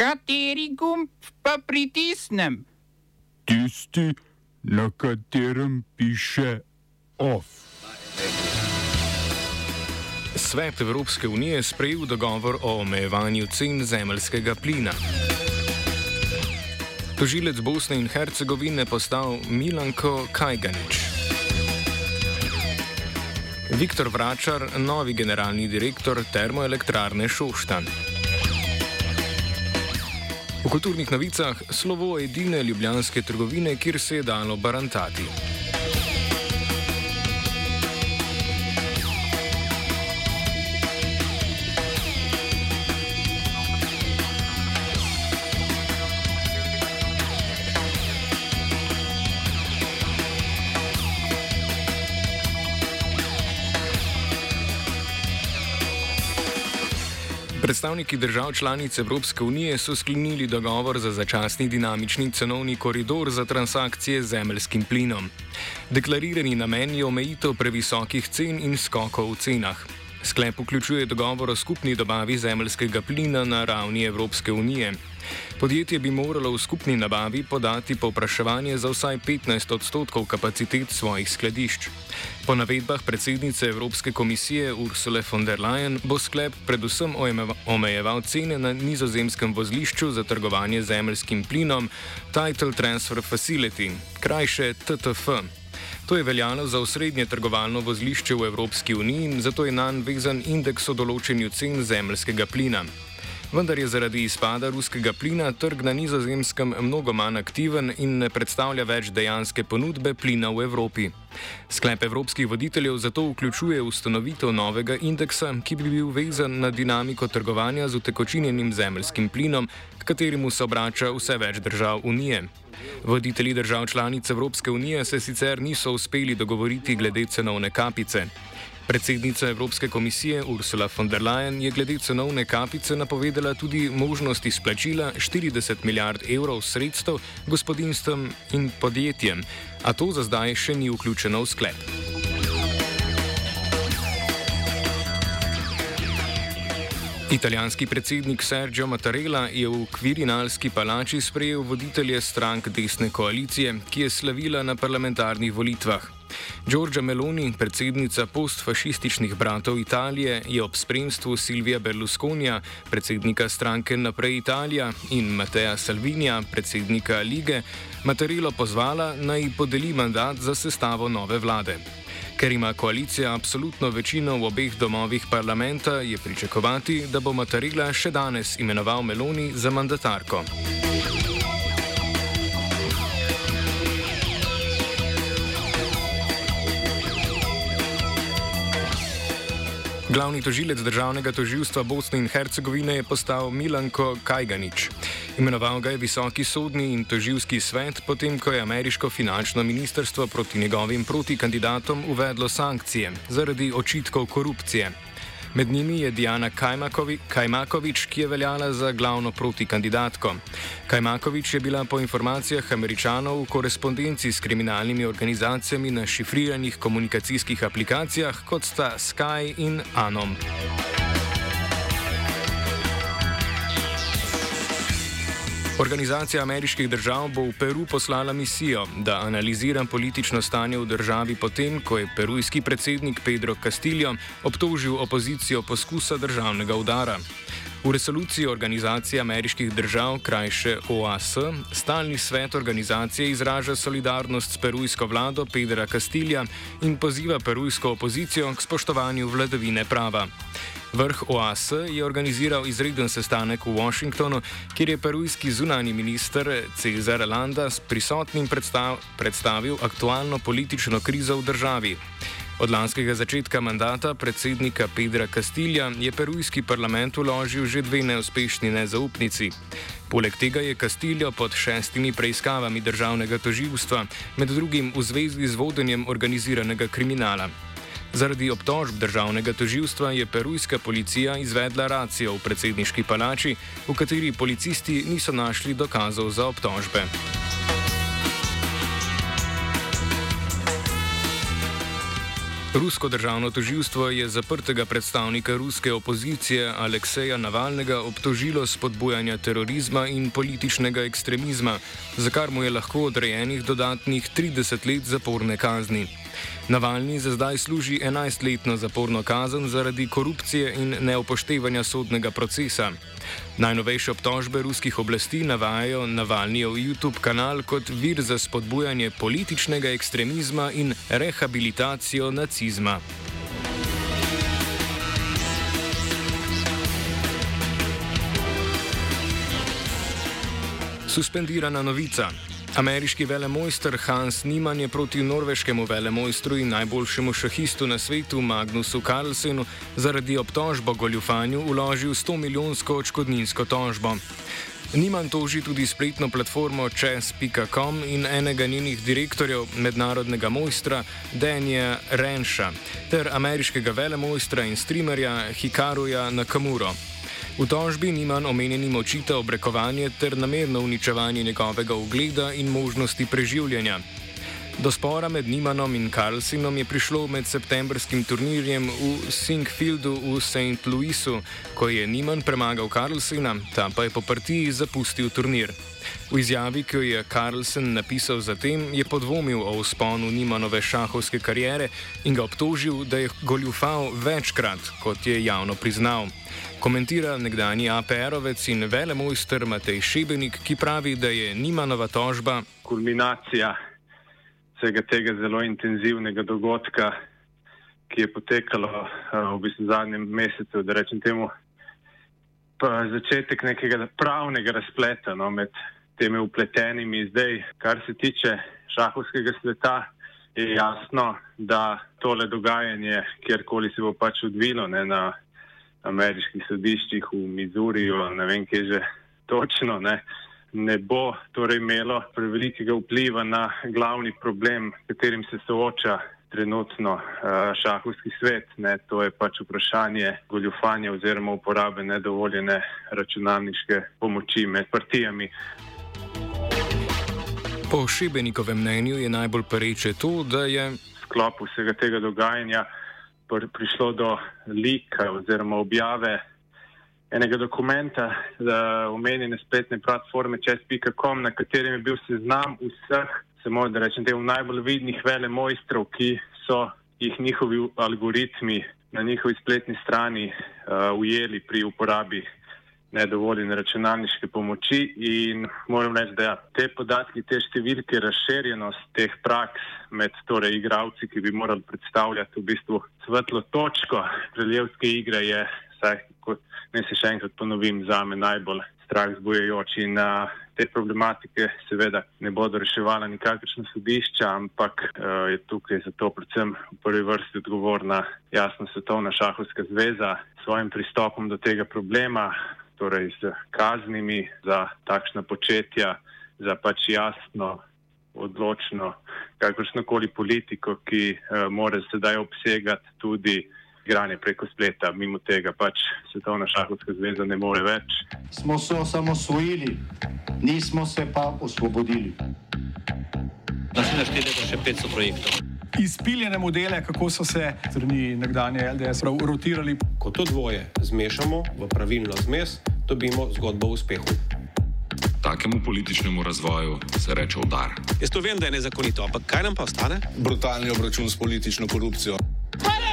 Kateri gumb pa pritisnem? Tisti, na katerem piše OF. Svet Evropske unije je sprejel dogovor o omejevanju cen zemljskega plina. Tožilec Bosne in Hercegovine postal Milanko Kajganič. Viktor Vračar, novi generalni direktor termoelektrarne Šoštan. V kulturnih novicah slovo edine ljubljanske trgovine, kjer se je dalo barantati. Predstavniki držav članic Evropske unije so sklenili dogovor za začasni dinamični cenovni koridor za transakcije z zemeljskim plinom. Deklarirani namen je omejitev previsokih cen in skokov v cenah. Sklep vključuje dogovor o skupni dobavi zemeljskega plina na ravni Evropske unije. Podjetje bi moralo v skupni nabavi podati povpraševanje za vsaj 15 odstotkov kapacitet svojih skladišč. Po navedbah predsednice Evropske komisije Ursule von der Leyen bo sklep predvsem omejeval cene na nizozemskem vozlišču za trgovanje zemeljskim plinom Title Transfer Facility, krajše TTF. To je veljalo za osrednje trgovalno vozlišče v Evropski uniji in zato je nan vezan indeks o določenju cen zemljskega plina. Vendar je zaradi izpada ruskega plina trg na nizozemskem mnogo manj aktiven in ne predstavlja več dejanske ponudbe plina v Evropi. Sklep evropskih voditeljev zato vključuje ustanovitev novega indeksa, ki bi bil vezan na dinamiko trgovanja z utekočinjenim zemljskim plinom, k kateremu se obrača vse več držav Unije. Voditelji držav članic Evropske unije se sicer niso uspeli dogovoriti glede cenovne kapice. Predsednica Evropske komisije Ursula von der Leyen je glede cenovne kapice napovedala tudi možnost izplačila 40 milijard evrov sredstev gospodinstvom in podjetjem, a to za zdaj še ni vključeno v sklep. Italijanski predsednik Sergio Mattarella je v Kvirinalski palači sprejel voditelje strank desne koalicije, ki je slavila na parlamentarnih volitvah. Giorgia Meloni, predsednica postfašističnih bratov Italije, je ob spremstvu Silvija Berlusconija, predsednika stranke Naprej Italija in Mateja Salvinija, predsednika lige, Mattarello pozvala naj podeli mandat za sestavo nove vlade. Ker ima koalicija absolutno večino v obeh domovih parlamenta, je pričakovati, da bo Matarila še danes imenoval Meloni za mandatarko. Glavni tožilec državnega tožilstva Bosne in Hercegovine je postal Milanko Kajganič. Imenoval ga je visoki sodni in tožilski svet, potem ko je ameriško finančno ministrstvo proti njegovim protikandidatom uvedlo sankcije zaradi očitkov korupcije. Med njimi je Diana Kajmakovič, ki je veljala za glavno protikandidatko. Kajmakovič je bila po informacijah američanov v korespondenci s kriminalnimi organizacijami na šifriranih komunikacijskih aplikacijah, kot sta Sky in Anom. Organizacija ameriških držav bo v Peru poslala misijo, da analizira politično stanje v državi potem, ko je perujski predsednik Pedro Castillo obtožil opozicijo poskusa državnega udara. V resoluciji Organizacije ameriških držav, krajše OAS, stalni svet organizacije izraža solidarnost s perujsko vlado Pedra Castilja in poziva perujsko opozicijo k spoštovanju vladavine prava. Vrh OAS je organiziral izreden sestanek v Washingtonu, kjer je perujski zunani minister Cezar Landa s prisotnim predstav predstavil aktualno politično krizo v državi. Od lanskega začetka mandata predsednika Pedra Castilja je perujski parlament uložil že dve neuspešni nezaupnici. Poleg tega je Castillo pod šestimi preiskavami državnega toživstva, med drugim v zvezi z vodenjem organiziranega kriminala. Zaradi obtožb državnega toživstva je perujska policija izvedla racijo v predsedniški palači, v kateri policisti niso našli dokazov za obtožbe. Rusko državno toživstvo je zaprtega predstavnika ruske opozicije Alekseja Navalnega obtožilo spodbujanja terorizma in političnega ekstremizma, za kar mu je lahko odrejenih dodatnih 30 let zaporne kazni. Navalni za zdaj služi 11-letno zaporno kazen zaradi korupcije in neupoštevanja sodnega procesa. Najnovejše obtožbe ruskih oblasti navajajo Navalnijev YouTube kanal kot vir za spodbujanje političnega ekstremizma in rehabilitacijo nacizma. Suspendirana novica. Ameriški velemojster Hans Niemann je proti norveškemu velemojstru in najboljšemu šahistu na svetu Magnusu Carlsenu zaradi obtožbo goljufanju uložil 100 milijonsko očkodninsko tožbo. Niman toži tudi spletno platformo chess.com in enega njenih direktorjev, mednarodnega mojstra Danja Renša, ter ameriškega velemojstra in streamerja Hikaruja Nakamuro. V tožbi Niman omenjenim očita obrekovanje ter namerno uničevanje njegovega ugleda in možnosti preživljanja. Do spora med Nimanom in Carlsinom je prišlo med septembrskim turnirjem v Singfieldu v St. Louisu, ko je Niman premagal Carlsina, ta pa je po partiji zapustil turnir. V izjavi, ki jo je Carlsen napisal zatem, je podvomil o usponu Nimanove šahovske kariere in ga obtožil, da je goljufal večkrat, kot je javno priznal. Komentira nekdani APR-ovec in velemojster Matej Šebenik, ki pravi, da je Nimanova tožba kulminacija vsega tega zelo intenzivnega dogodka, ki je potekalo uh, v bistvu zadnjem mesecu, da rečem temu, začetek nekega pravnega razpleta no, med temi upletenimi. Zdaj, kar se tiče šahovskega sveta, je jasno, da tole dogajanje, kjerkoli se bo pač odvilo ne, na ameriških sodiščih v Mizuriju, ne vem, kje že točno, ne, ne bo torej imelo prevelikega vpliva na glavni problem, katerim se sooča trenutno uh, šahovski svet. Ne, to je pač vprašanje goljufanja oziroma uporabe nedovoljene računalniške pomoči med partijami. Po Šebenikovem mnenju je najbolj pereče to, da je sklop vsega tega dogajanja prišlo do lika oziroma objave enega dokumenta za omenjene spletne platforme čez.com, na katerem je bil seznam vseh, samo da rečem temu, najbolj vidnih vele mojstrov, ki so jih njihovi algoritmi na njihovi spletni strani uh, ujeli pri uporabi nedovoljene računalniške pomoči. In moram reči, da ja, te podatki, te številke, razširjenost teh praks med torej igravci, ki bi morali predstavljati v bistvu svetlo točko kraljevske igre, je, saj, kot ne se še enkrat ponovim, za me najbolj strah zbujajoč in uh, te problematike seveda ne bodo reševala nikakršna sodišča, ampak uh, je tukaj zato predvsem v prvi vrsti odgovorna jasno Svetovna šahovska zveza s svojim pristopom do tega problema, torej z kaznimi za takšna početja, za pač jasno, odločno, kakršno koli politiko, ki uh, mora sedaj obsegati tudi igranje preko spleta. Mimo tega pač Svetovna šahovska zveza ne more več. Smo se osamosvojili, nismo se pa osvobodili. Naslednje število je še 500 projektov. Izpiljene modele, kako so se strani nekdanje LDS rotirali. Ko to dvoje zmešamo v pravilno zmes, dobimo zgodbo o uspehu. Takemu političnemu razvoju se reče udar. Jaz to vem, da je nezakonito, ampak kaj nam pa ostane? Brutalni obračun s politično korupcijo. Je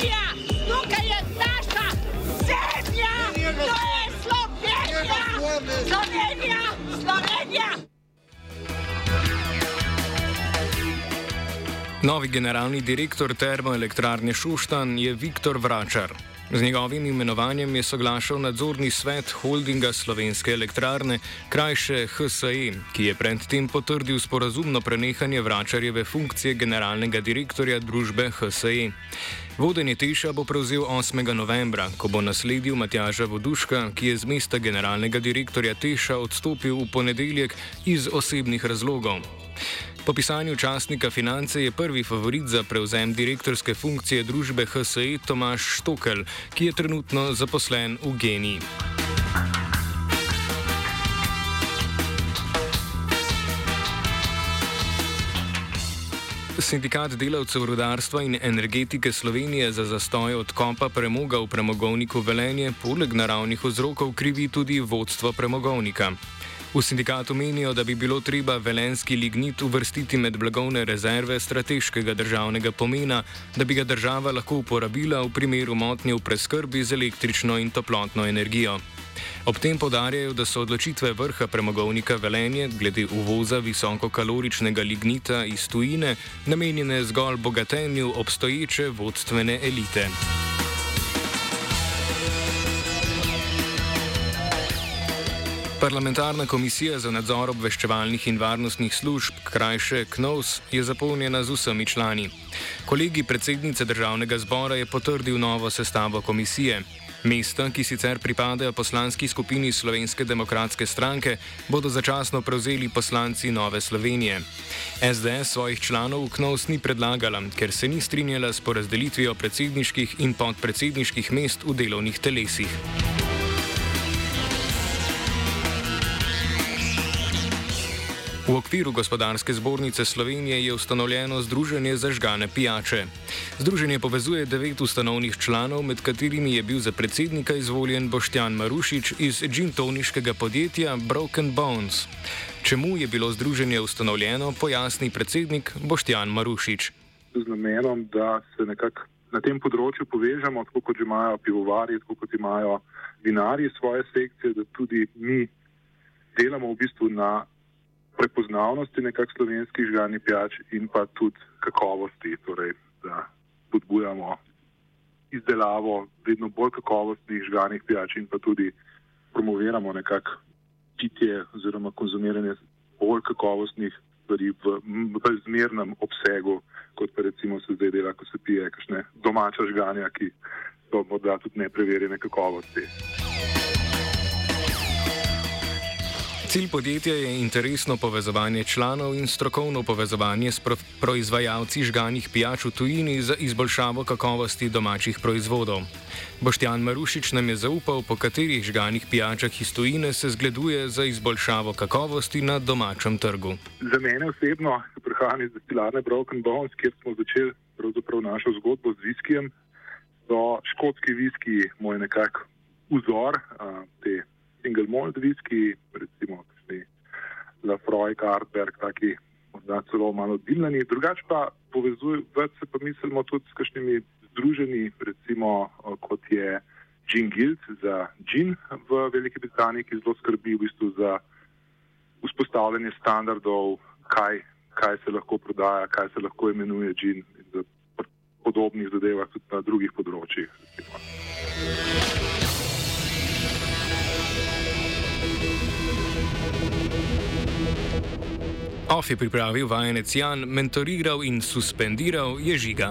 Slovenija, tukaj je naša zemlja, to je Slovenija, Slovenija, Slovenija. Novi generalni direktor termoelektrarne Šuštan je Viktor Vračar. Z njegovim imenovanjem je soglašal nadzorni svet holdinga slovenske elektrarne, krajše HSE, ki je predtem potrdil sporazumno prenehanje vračarjeve funkcije generalnega direktorja družbe HSE. Vodenje Teša bo prevzel 8. novembra, ko bo nasledil Matjaža Voduška, ki je z mesta generalnega direktorja Teša odstopil v ponedeljek iz osebnih razlogov. Po pisanju časnika Finance je prvi favorit za prevzem direktorske funkcije družbe HSE Tomaš Štokel, ki je trenutno zaposlen v Geniji. Sindikat delavcev rudarstva in energetike Slovenije za zastoj odkopa premoga v premogovniku Velenje poleg naravnih vzrokov krivi tudi vodstvo premogovnika. V sindikatu menijo, da bi bilo treba velenski lignit uvrstiti med blagovne rezerve strateškega državnega pomena, da bi ga država lahko uporabila v primeru motnje v preskrbi z električno in toplotno energijo. Ob tem podarjajo, da so odločitve vrha premogovnika Velenje glede uvoza visokokaloričnega lignita iz tujine namenjene zgolj bogatenju obstoječe vodstvene elite. Parlamentarna komisija za nadzor obveščevalnih in varnostnih služb, krajše KNOVS, je zapolnjena z vsemi člani. Kolegi predsednice državnega zbora je potrdil novo sestavo komisije. Mesta, ki sicer pripadajo poslanski skupini Slovenske demokratske stranke, bodo začasno prevzeli poslanci Nove Slovenije. SDS svojih članov v KNOVS ni predlagala, ker se ni strinjala s porazdelitvijo predsedniških in podpredsedniških mest v delovnih telesih. Okviru gospodarske zbornice Slovenije je ustanovljeno Združenje za žgane pijače. Združenje povezuje devet ustanovnih članov, med katerimi je bil za predsednika izvoljen Boštjan Marušič iz džintoniškega podjetja Broken Bones. Čemu je bilo združenje ustanovljeno, pojasni predsednik Boštjan Marušič. Z namenom, da se nekako na tem področju povežemo, tako kot imajo pivovari, tako kot imajo vinari svoje sekcije, da tudi mi delamo v bistvu na prepoznavnosti nekakšnih slovenskih žganih pijač in pa tudi kakovosti, torej da podbujamo izdelavo vedno bolj kakovostnih žganih pijač in pa tudi promoviramo nekako pitje oziroma konzumiranje bolj kakovostnih stvari v bolj zmernem obsegu, kot pa recimo se zdaj dela, ko se pije kakšne domača žganja, ki so morda tudi nepreverjene kakovosti. Cilj podjetja je interesno povezovanje članov in strokovno povezovanje s pro proizvajalci žganih pijač v tujini za izboljšavo kakovosti domačih proizvodov. Boštjan Marušič nam je zaupal, po katerih žganih pijačah iz tujine se zgleduje za izboljšavo kakovosti na domačem trgu. Za mene osebno, ki prihajam iz destilarne Broken Bones, kjer smo začeli našo zgodbo z viskijem, so škotski viski moj nekak vzor. Uh, single malt whisky, recimo Lafroy, Carberg, taki morda celo malo oddiljeni. Drugače pa povezuje, več se pa mislimo tudi s kakšnimi združeni, recimo kot je Gin Guild za gin v Veliki Britaniji, ki zelo skrbi v bistvu za vzpostavljanje standardov, kaj, kaj se lahko prodaja, kaj se lahko imenuje gin in za podobnih zadevah tudi na drugih področjih. Recimo. OF je pripravil vajenec Jan, mentoriral in suspendiral je žiga.